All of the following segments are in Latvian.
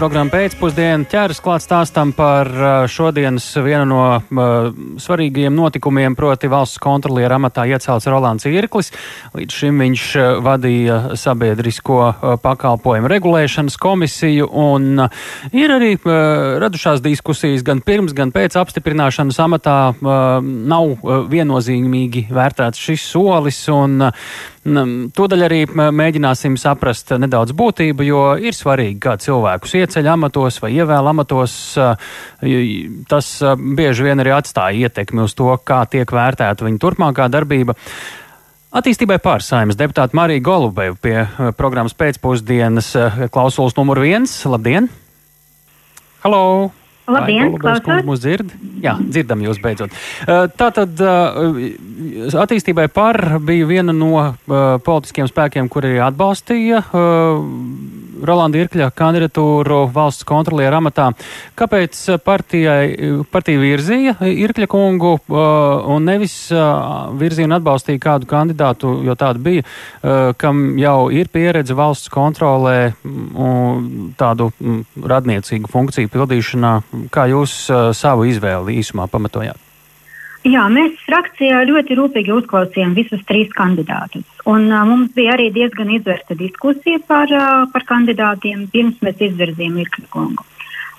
programma pēcpusdienā ķeras klāt stāstam par šodienas vienu no uh, svarīgajiem notikumiem, proti valsts kontroliera amatā iecelts Rolands Irklis. Līdz šim viņš vadīja sabiedrisko uh, pakalpojumu regulēšanas komisiju, un uh, ir arī radušās diskusijas gan pirms, gan pēc apstiprināšanas amatā. Nav viennozīmīgi vērtēts šis solis, un Tūdaļ arī mēģināsim saprast nedaudz būtību, jo ir svarīgi, kā cilvēkus ieceļ amatos vai ievēl amatos. Tas bieži vien arī atstāja ietekmi uz to, kā tiek vērtēta viņa turpmākā darbība. Attīstībai pārsaimas deputāta Marija Golubeva pie programmas pēcpusdienas klausulas numur viens. Labdien! Halo! Labdien, klausos! Mūs dzird? Jā, dzirdam jūs beidzot. Tātad attīstībai par bija viena no politiskiem spēkiem, kuri atbalstīja Rolanda Irkļa kandidatūru valsts kontrolieru amatā. Kāpēc partijai, partija virzīja Irkļa kungu un nevis virzīja un atbalstīja kādu kandidātu, jo tāda bija, kam jau ir pieredze valsts kontrolē tādu radniecīgu funkciju pildīšanā? Kā jūs savu izvēli īsumā pamatojāt? Jā, mēs frakcijā ļoti rūpīgi uzklausījām visus trīs kandidātus. Un, uh, mums bija arī diezgan izvērsta diskusija par, uh, par kandidātiem, pirms mēs izvirzījām Irkļa kungu.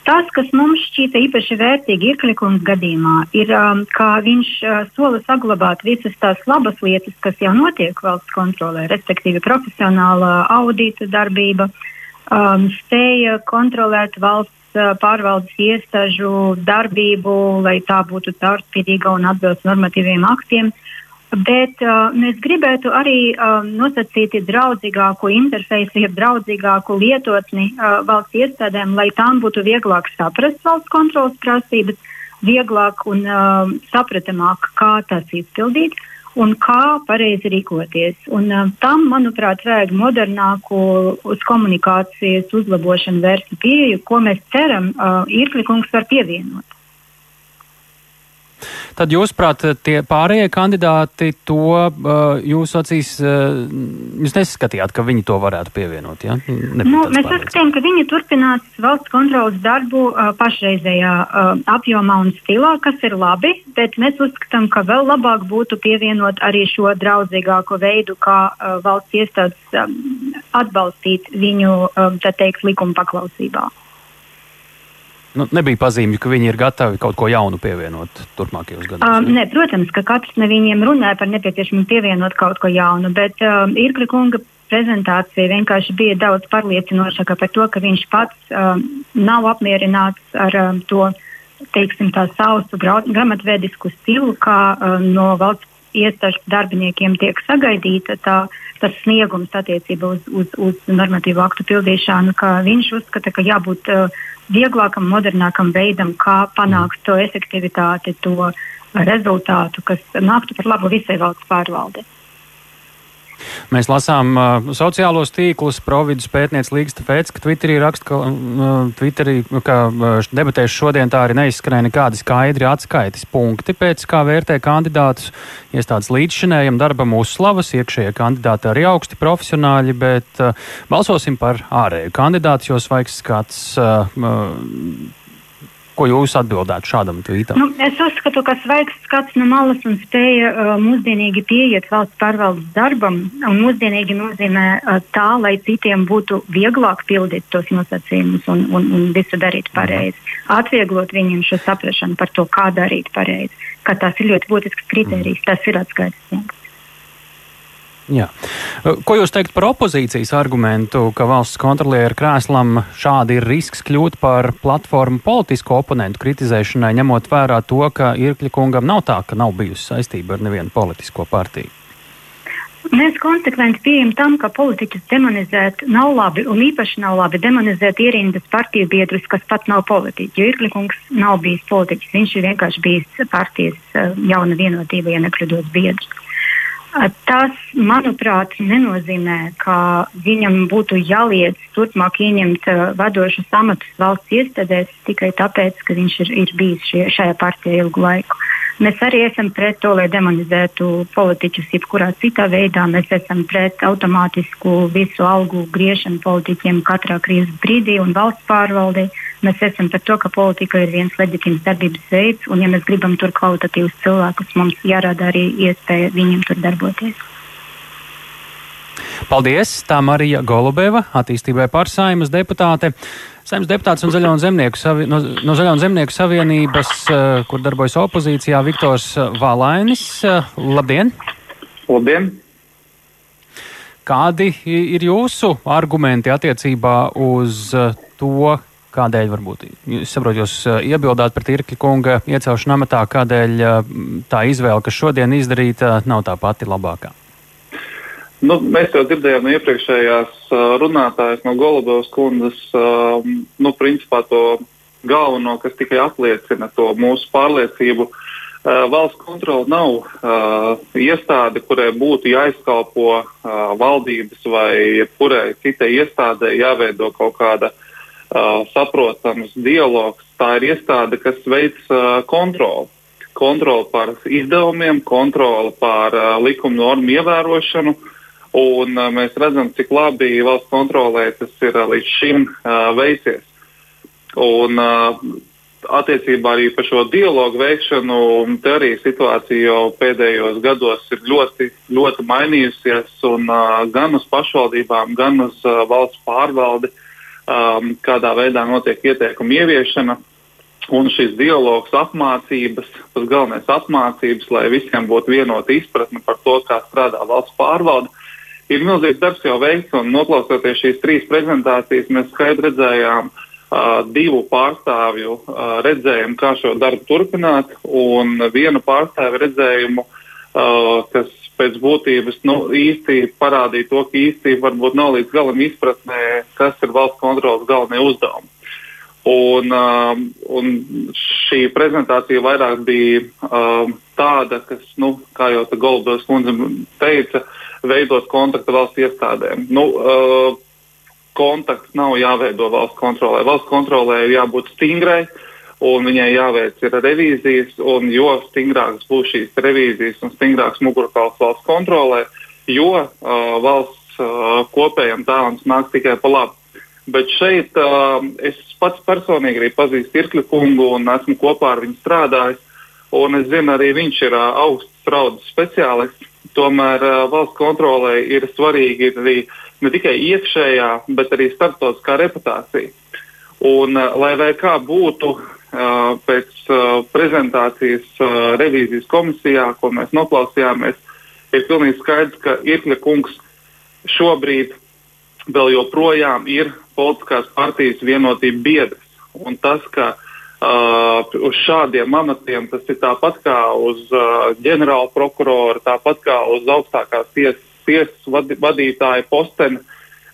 Tas, kas mums šķīta īpaši vērtīgi Irkļa kungas gadījumā, ir, um, ka viņš uh, sola saglabāt visas tās labas lietas, kas jau notiek valsts kontrolē, respektīvi profesionāla audīta darbība, um, spēja kontrolēt valsts pārvaldes iestāžu darbību, lai tā būtu caurspīdīga un atbilst normatīviem aktiem. Bet uh, mēs gribētu arī uh, nosacīt draudzīgāku interfeisu, jeb draudzīgāku lietotni uh, valsts iestādēm, lai tām būtu vieglāk saprast valsts kontrolas prasības, vieglāk un uh, sapratamāk, kā tās izpildīt. Uh, un kā pareizi rīkoties. Un, uh, tam, manuprāt, vajag modernāku uz komunikācijas uzlabošanu vērstu pieeju, ko mēs ceram, uh, Irklikungs var pievienot. Tad jūs, prāt, tie pārējie kandidāti to uh, jūs acīs, uh, jūs neskatījāt, ka viņi to varētu pievienot, ja? Nu, mēs uzskatījām, ka viņi turpinās valsts kontrolas darbu uh, pašreizējā apjomā un stilā, kas ir labi, bet mēs uzskatām, ka vēl labāk būtu pievienot arī šo draudzīgāko veidu, kā valsts iestādes um, atbalstīt viņu, um, tā teikt, likuma paklausībā. Nu, nebija pazīmju, ka viņi ir gatavi kaut ko jaunu pievienot turpmākajos gados. Um, ne, protams, ka katrs no viņiem runāja par nepieciešamību pievienot kaut ko jaunu, bet um, Irkļa kunga prezentācija vienkārši bija daudz pārliecinošāka par to, ka viņš pats um, nav apmierināts ar um, to, teiksim, sausu grāmatvedisku stilu, kā um, no valsts iestāžu darbiniekiem tiek sagaidīta tā, tas sniegums attiecībā uz, uz, uz normatīvu aktu pildīšanu, ka viņš uzskata, ka jābūt uh, vieglākam, modernākam veidam, kā panākt to efektivitāti, to rezultātu, kas nāktu par labu visai valsts pārvaldei. Mēs lasām uh, sociālos tīklus, providus pētnieks Līgsta Fēts, ka Twitterī raksta, ka, uh, Twitterī, ka uh, debatēs šodien tā arī neizskanēja nekādi skaidri atskaites punkti, pēc kā vērtē kandidātus. Iestādes līdzšinējam darbam uzslavas, iekšējie kandidāti arī augsti profesionāļi, bet uh, balsosim par ārēju kandidātu, jo svaigs skats. Uh, Ko jūs atbildētu šādam tvītam? Nu, es uzskatu, ka svaigs skats no malas un spēja uh, mūsdienīgi pieiet valsts pārvaldes darbam, un mūsdienīgi nozīmē uh, tā, lai citiem būtu vieglāk pildīt tos nosacījumus un, un, un visu darīt pareizi. Atvieglot viņiem šo saprašanu par to, kā darīt pareizi, ka tas ir ļoti būtisks kriterijs, tas ir atskaites punkts. Jā. Ko jūs teikt par opozīcijas argumentu, ka valsts kontrolieru krēslam šādi ir risks kļūt par platformu politisko oponentu kritizēšanai, ņemot vērā to, ka Irkļa kungam nav tā, ka nav bijusi saistība ar nevienu politisko partiju? Mēs konsekventi pieejam tam, ka politiķus demonizēt nav labi, un īpaši nav labi demonizēt ierindas partiju biedrus, kas pat nav politiķi. Jo Irkļkungs nav bijis politiķis, viņš ir vienkārši bijis partijas eh, jauna vienotība, ja nekļūdos biedrs. Tas, manuprāt, nenozīmē, ka viņam būtu jāliedz turpmāk ieņemt uh, vadošus amatus valsts iestādēs tikai tāpēc, ka viņš ir, ir bijis šie, šajā partijā ilgu laiku. Mēs arī esam pret to, lai demonizētu politiķus jebkurā citā veidā. Mēs esam pret automātisku visu algu griešanu politiķiem katrā krīzes brīdī un valsts pārvaldē. Mēs esam par to, ka politika ir viens leģitīms darbības veids, un ja mēs gribam tur kvalitatīvus cilvēkus, mums jārada arī iespēja viņiem tur darboties. Paldies! Tā Marija Golubeva, attīstībai pārsaimas deputāte. Saimnes deputāts un Zaļo un Zemnieku, savi, no, no Zaļo un Zemnieku savienības, uh, kur darbojas opozīcijā, Viktors Valainis. Uh, labdien! Labdien! Kādi ir jūsu argumenti attiecībā uz uh, to, kādēļ varbūt, es saprotu, jūs iebildāt pret Irkļa kunga iecelšanu amatā, kādēļ tā izvēle, kas šodien izdarīta, nav tā pati labākā? Nu, mēs jau dzirdējām no iepriekšējās uh, runātājas, no Golubovas kundzes, nu, principā to galveno, kas tikai apliecina to mūsu pārliecību. Valsts kontrole nav uh, iestāde, kurai būtu jāizkalpo uh, valdības vai kurai citai iestādē jāveido kaut kāda uh, saprotams dialogs. Tā ir iestāde, kas veic uh, kontroli. Kontroli pār izdevumiem, kontroli pār uh, likuma normu ievērošanu. Uh, Un uh, mēs redzam, cik labi valsts kontrolē tas ir uh, līdz šim uh, veicies. Un, uh, attiecībā arī par šo dialogu veikšanu, te arī situācija jau pēdējos gados ir ļoti, ļoti mainījusies. Un, uh, gan uz pašvaldībām, gan uz uh, valsts pārvaldi, um, kādā veidā notiek ieteikumu ieviešana. Un šis dialogs, apmācības, tas galvenais apmācības, lai visiem būtu vienota izpratne par to, kā strādā valsts pārvalde, ir milzīgs darbs jau veikts, noklausoties šīs trīs prezentācijas, mēs skaidri redzējām uh, divu pārstāvju uh, redzējumu, kā šo darbu turpināt, un vienu pārstāvju redzējumu, uh, kas pēc būtības nu, īsti parādīja to, ka īsti varbūt nav līdz galam izpratnē, kas ir valsts kontrolas galvenie uzdevumi. Un, uh, un šī prezentācija vairāk bija uh, tāda, kas, nu, kā jau Goldbergs kundze teica, uh, veidot kontaktu valsts iestādēm. Nu, uh, kontakts nav jāveido valsts kontrolē. Valsts kontrolē ir jābūt stingrai. Un viņai jāveic ir revīzijas, un jo stingrākas būs šīs revīzijas un stingrāks mugurkauls valsts kontrolē, jo uh, valsts uh, kopējam tālams nāks tikai pa labu. Bet šeit uh, es pats personīgi arī pazīstu Irkļu kungu un esmu kopā ar viņu strādājis. Un es zinu, arī viņš ir uh, augsts fraudas speciālists. Tomēr uh, valsts kontrolē ir svarīgi arī ne tikai iekšējā, bet arī starptautiskā reputācija. Un, uh, lai kā būtu pēc prezentācijas revīzijas komisijā, ko mēs noklausījāmies, ir pilnīgi skaidrs, ka Irkļa kungs šobrīd vēl joprojām ir politiskās partijas vienotība biedrs. Un tas, ka uh, uz šādiem amatiem tas ir tāpat kā uz uh, ģenerāla prokurora, tāpat kā uz augstākās tiesas ties vadītāja posteni.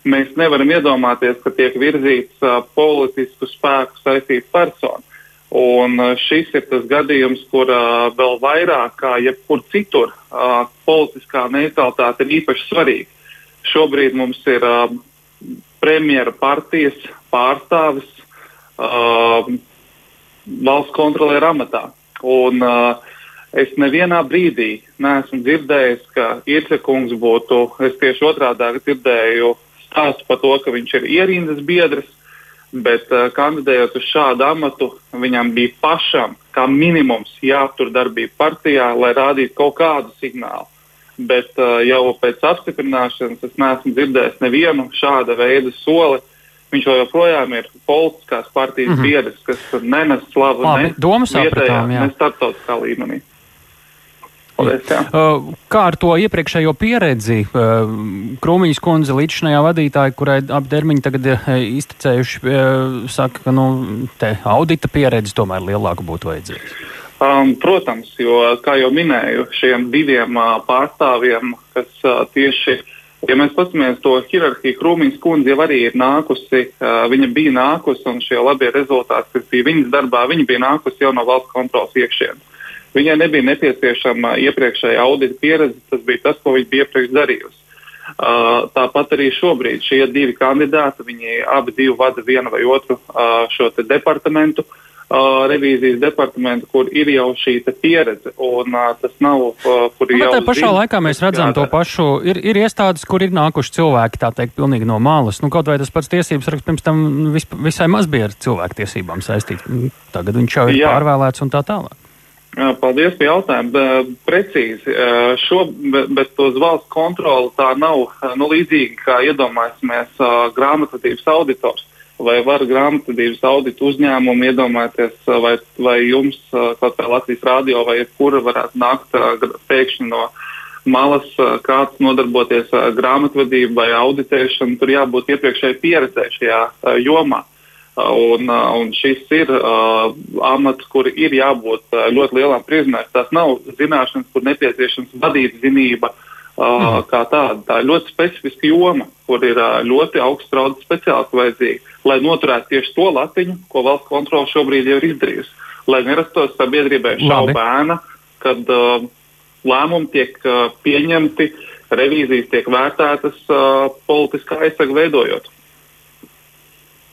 Mēs nevaram iedomāties, ka tiek virzīts uh, politisku spēku saistīta persona. Un uh, šis ir tas gadījums, kur uh, vēl vairāk kā jebkur citur uh, politiskā neutralitāte ir īpaši svarīga. Šobrīd mums ir uh, premjera partijas pārstāvis, uh, valsts kontrolieru amatā. Un, uh, es nevienā brīdī neesmu dzirdējis, ka Ircekungs būtu, es tieši otrādi dzirdēju stāstu par to, ka viņš ir ierindas biedrs, bet uh, kandidējot uz šādu amatu, viņam bija pašam, kā minimums, jāaptur darbība partijā, lai rādītu kaut kādu signālu. Bet uh, jau pēc apstiprināšanas es neesmu dzirdējis nevienu šāda veida soli, Viņš joprojām ir politiskās partijas mm -hmm. biedrs, kas nenes slavu Labi, ne vietējā, ne starptautiskā līmenī. Paldies. Uh, kā ar to iepriekšējo pieredzi? Uh, Krūmiņas kundze, līdzinājā vadītāja, kurai ap termiņu tagad ir uh, iztecējuši, saka, ka nu, audita pieredze tomēr lielāka būtu vajadzīga. Um, protams, jo, kā jau minēju, šiem diviem uh, pārstāvjiem, kas uh, tieši Ja mēs paskatāmies to hierarhiju, Krūmiņas kundze jau arī ir nākusi, uh, viņa bija nākusi un šie labie rezultāti, kas bija viņas darbā, viņa bija nākusi jau no valsts kontrolas iekšienes. Viņai nebija nepieciešama iepriekšēja audita pieredze, tas bija tas, ko viņa bija iepriekš darījusi. Uh, tāpat arī šobrīd šie divi kandidāti, viņi abi divi vada vienu vai otru uh, šo departamentu. uh, revīzijas departamentu, kur ir jau šī pieredze. Un, uh, tas nav, uh, kur nu, jau. Tā pašā zina, laikā mēs redzam to pašu. Ir, ir iestādes, kur ir nākuši cilvēki, tā teikt, pilnīgi no malas. Nu, kaut vai tas pats tiesības raksts pirms tam vis, visai maz bija ar cilvēktiesībām saistīts. Tagad viņš jau ir Jā. pārvēlēts un tā tālāk. Paldies par jautājumu. Precīzi. Šo, bet, uz valsts kontroli tā nav nu, līdzīga, kā iedomāsimies grāmatvedības auditors vai var grāmatvedības auditu uzņēmumu iedomāties, vai, vai jums kaut kā Latvijas rādio vai kura varētu nākt pēkšņi no malas kāds nodarboties ar grāmatvedību vai auditēšanu, tur jābūt iepriekšēji pieredzē šajā jomā. Un, un šis ir uh, amats, kur ir jābūt ļoti lielam prizmēm. Tas nav zināšanas, kur nepieciešams vadīt zinība uh, Uh, kā tāda. Tā ir ļoti specifiska joma, kur ir uh, ļoti augsts raudas speciālisti vajadzīgi, lai noturētu tieši to latiņu, ko valsts kontrole šobrīd jau ir izdarījusi. Lai nerastos sabiedrībai šaubēna, kad uh, lēmumi tiek uh, pieņemti, revīzijas tiek vērtētas uh, politiskā aizsarga veidojot.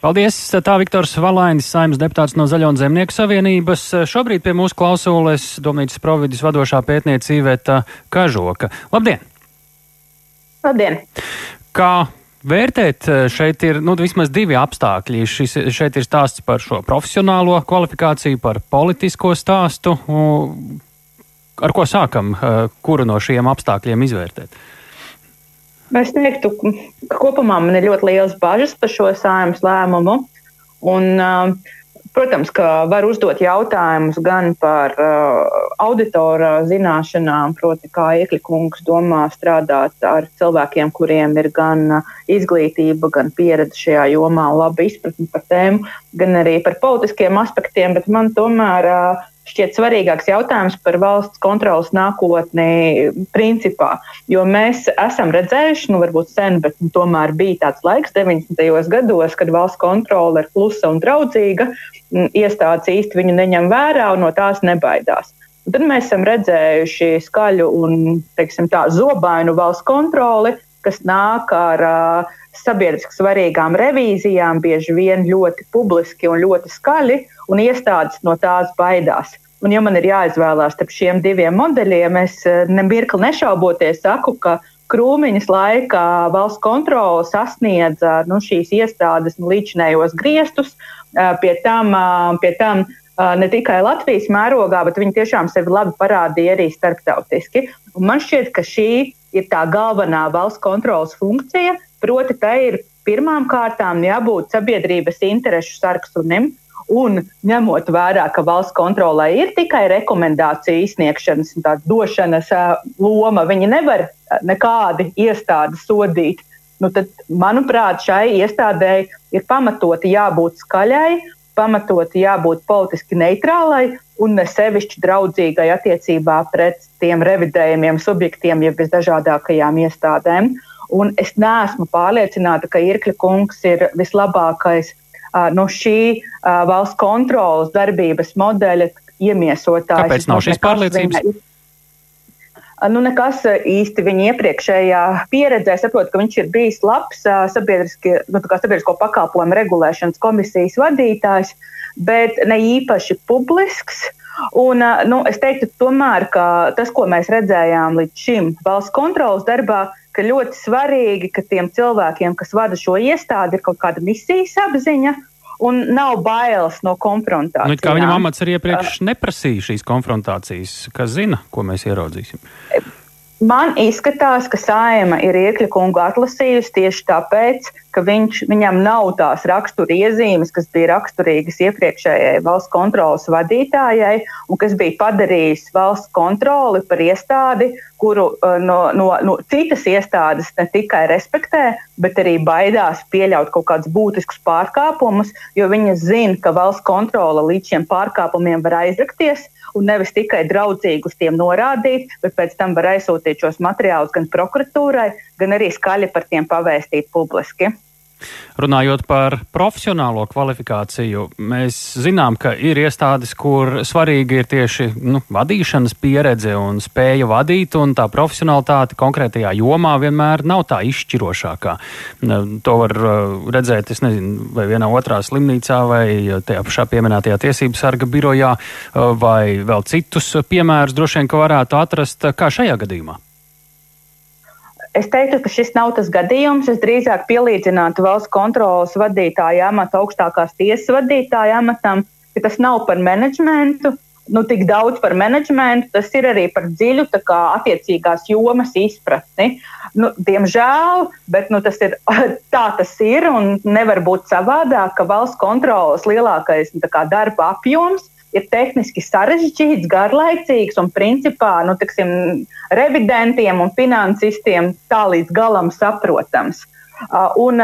Paldies! Tā Viktors Valainis, saimnes deputāts no Zaļo un Zemnieku savienības. Šobrīd pie mūsu klausules Domnītas providis vadošā pētniece Īveta Kažoka. Labdien! Labdien! Kā vērtēt, eh, šeit ir nu, vismaz divi apstākļi. Šis, šeit ir stāsts par šo profesionālo kvalifikāciju, par politisko stāstu. Ar ko sākam, eh, kuru no šiem apstākļiem izvērtēt? Es teiktu, ka kopumā man ir ļoti liels bažas par šo sājumas lēmumu. Un, uh, Protams, ka var uzdot jautājumus gan par uh, auditora zināšanām, proti, kā iekļkungs domā strādāt ar cilvēkiem, kuriem ir gan uh, izglītība, gan pieredze šajā jomā, laba izpratne par tēmu, gan arī par politiskiem aspektiem, bet man tomēr uh, šķiet svarīgāks jautājums par valsts kontrolas nākotni principā. Jo mēs esam redzējuši, nu varbūt sen, bet nu, tomēr bija tāds laiks 90. gados, kad valsts kontrole ir klusa un draudzīga, iestādes īsti viņu neņem vērā un no tās nebaidās. Un tad mēs esam redzējuši skaļu un tā, zobainu valsts kontroli, kas nāk ar uh, sabiedriski svarīgām revīzijām, bieži vien ļoti publiski un ļoti skaļi, un iestādes no tās baidās. Un, ja man ir jāizvēlās starp šiem diviem modeļiem, es nemirkli nešauboties saku, ka krūmiņas laikā valsts kontrole sasniedza nu, šīs iestādes nu, līdzinējos griestus, pie tam, pie tam ne tikai Latvijas mērogā, bet viņi tiešām sevi labi parādīja arī starptautiski. Un man šķiet, ka šī ir tā galvenā valsts kontrolas funkcija, proti, tai ir pirmām kārtām jābūt sabiedrības interešu sarksunim, Un ņemot vērā, ka valsts kontrolē ir tikai rekomendāciju izsniegšanas un došanas loma, viņi nevar nekādi iestādi sodīt. Nu, tad, manuprāt, šai iestādēji ir pamatoti jābūt skaļai, pamatoti jābūt politiski neitrālai un ne sevišķi draudzīgai attiecībā pret tiem revidējumiem subjektiem, jeb visdažādākajām iestādēm. Un es neesmu pārliecināta, ka Irkļa kungs ir vislabākais no šī valsts kontrolas darbības modeļa iemiesotājs. Kāpēc nav šīs pārliecības? Viņa, nu, nekas īsti viņa iepriekšējā pieredzē. Saprotu, ka viņš ir bijis labs nu, sabiedrisko pakalpojumu regulēšanas komisijas vadītājs, bet ne īpaši publisks. Un, nu, es teiktu, tomēr, ka tas, ko mēs redzējām līdz šim valsts kontrolas darbā, ka ļoti svarīgi, ka tiem cilvēkiem, kas vada šo iestādi, ir kaut kāda misijas apziņa. Un nav bailes no konfrontācijas. Nu, kā viņam amats arī iepriekš neprasīja šīs konfrontācijas, kas zina, ko mēs ieraudzīsim? Man izskatās, ka Sājama ir iekļa kungu atlasījusi tieši tāpēc, ka viņš, viņam nav tās rakstura iezīmes, kas bija raksturīgas iepriekšējai valsts kontrolas vadītājai, un kas bija padarījis valsts kontroli par iestādi, kuru uh, no, no, no citas iestādes ne tikai respektē, bet arī baidās pieļaut kaut kādus būtiskus pārkāpumus, jo viņa zina, ka valsts kontrole līdz šiem pārkāpumiem var aizrakties un nevis tikai draudzīgi uz tiem norādīt, bet pēc tam var aizsūtīt šos materiālus gan prokuratūrai, gan arī skaļi par tiem pavēstīt publiski. Runājot par profesionālo kvalifikāciju, mēs zinām, ka ir iestādes, kur svarīgi ir tieši nu, vadīšanas pieredze un spēja vadīt, un tā profesionalitāte konkrētajā jomā vienmēr nav tā izšķirošākā. To var uh, redzēt, es nezinu, vai vienā otrā slimnīcā, vai tajā pašā pieminētajā tiesības sarga birojā, uh, vai vēl citus piemērus droši vien, ka varētu atrast kā šajā gadījumā. Es teiktu, ka šis nav tas gadījums. Es drīzāk pielīdzinātu valsts kontrolas vadītāja amatu augstākās tiesas vadītāja amatam, ka tas nav par menedžmentu. Nu, tik daudz par menedžmentu, tas ir arī par dziļu kā, attiecīgās jomas izpratni. Nu, diemžēl, bet nu, tas ir, tā tas ir un nevar būt savādāk, ka valsts kontrolas lielākais nu, kā, darba apjoms ir tehniski sarežģīts, garlaicīgs un principā nu, tiksim, revidentiem un finansistiem tā līdz galam saprotams. Un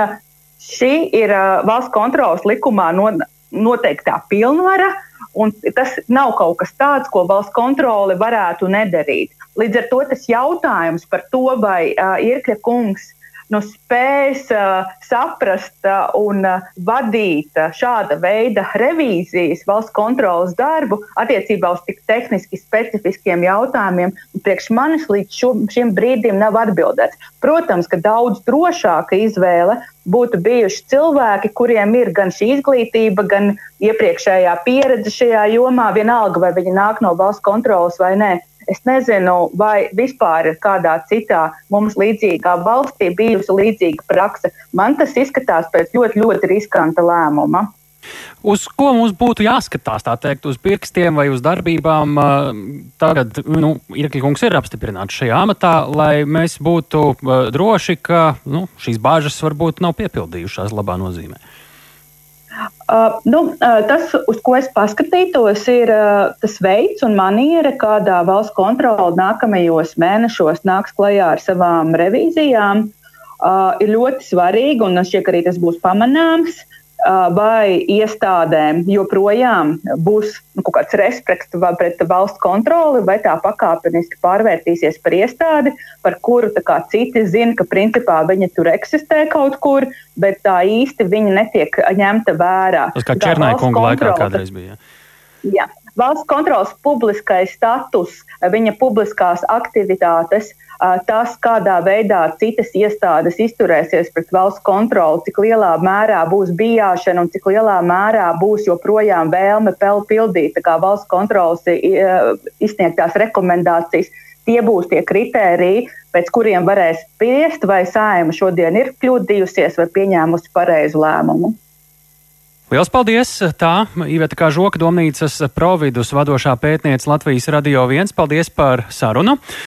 šī ir valsts kontrolas likumā noteiktā pilnvara, un tas nav kaut kas tāds, ko valsts kontrole varētu nedarīt. Līdz ar to tas jautājums par to, vai uh, Irkļa kungs nu, spēs uh, saprast uh, un uh, vadīt šāda veida revīzijas, valsts kontrolas darbu attiecībā uz tik tehniski specifiskiem jautājumiem, priekš manis līdz šo, šim brīdim nav atbildēts. Protams, ka daudz drošāka izvēle būtu bijuši cilvēki, kuriem ir gan šī izglītība, gan iepriekšējā pieredze šajā jomā, vienalga vai viņi nāk no valsts kontrolas vai nē. Es nezinu, vai vispār ir kādā citā mums līdzīgā valstī bijusi līdzīga prakse. Man tas izskatās pēc ļoti, ļoti riskanta lēmuma. Uz ko mums būtu jāskatās, tā teikt, uz pirkstiem vai uz darbībām? Tagad, nu, Irkļkungs ir apstiprināts šajā amatā, lai mēs būtu droši, ka nu, šīs bāžas varbūt nav piepildījušās labā nozīmē. Uh, nu, uh, tas, uz ko es paskatītos, ir uh, tas veids un maniera, kādā valsts kontrole nākamajos mēnešos nāks klajā ar savām revīzijām. Uh, ir ļoti svarīgi, un šķiet, ka arī tas būs pamanāms, vai iestādēm joprojām būs nu, kaut kāds respekts pret valsts kontroli, vai tā pakāpeniski pārvērtīsies par iestādi, par kuru kā, citi zina, ka principā viņa tur eksistē kaut kur, bet tā īsti viņa netiek ņemta vērā. Tas kā Černai kunga laikā kādreiz bija. Jā. Valsts kontrolas publiskais status, viņa publiskās aktivitātes tas, kādā veidā citas iestādes izturēsies pret valsts kontroli, cik lielā mērā būs bijāšana un cik lielā mērā būs joprojām vēlme pildīt valsts kontrolas izsniegtās rekomendācijas. Tie būs tie kritēriji, pēc kuriem varēs spriest, vai saima šodien ir kļūdījusies vai pieņēmusi pareizu lēmumu. Lielas paldies! Tā Iveta Kažoka domnīcas providus vadošā pētniece Latvijas Radio 1. Paldies par sarunu!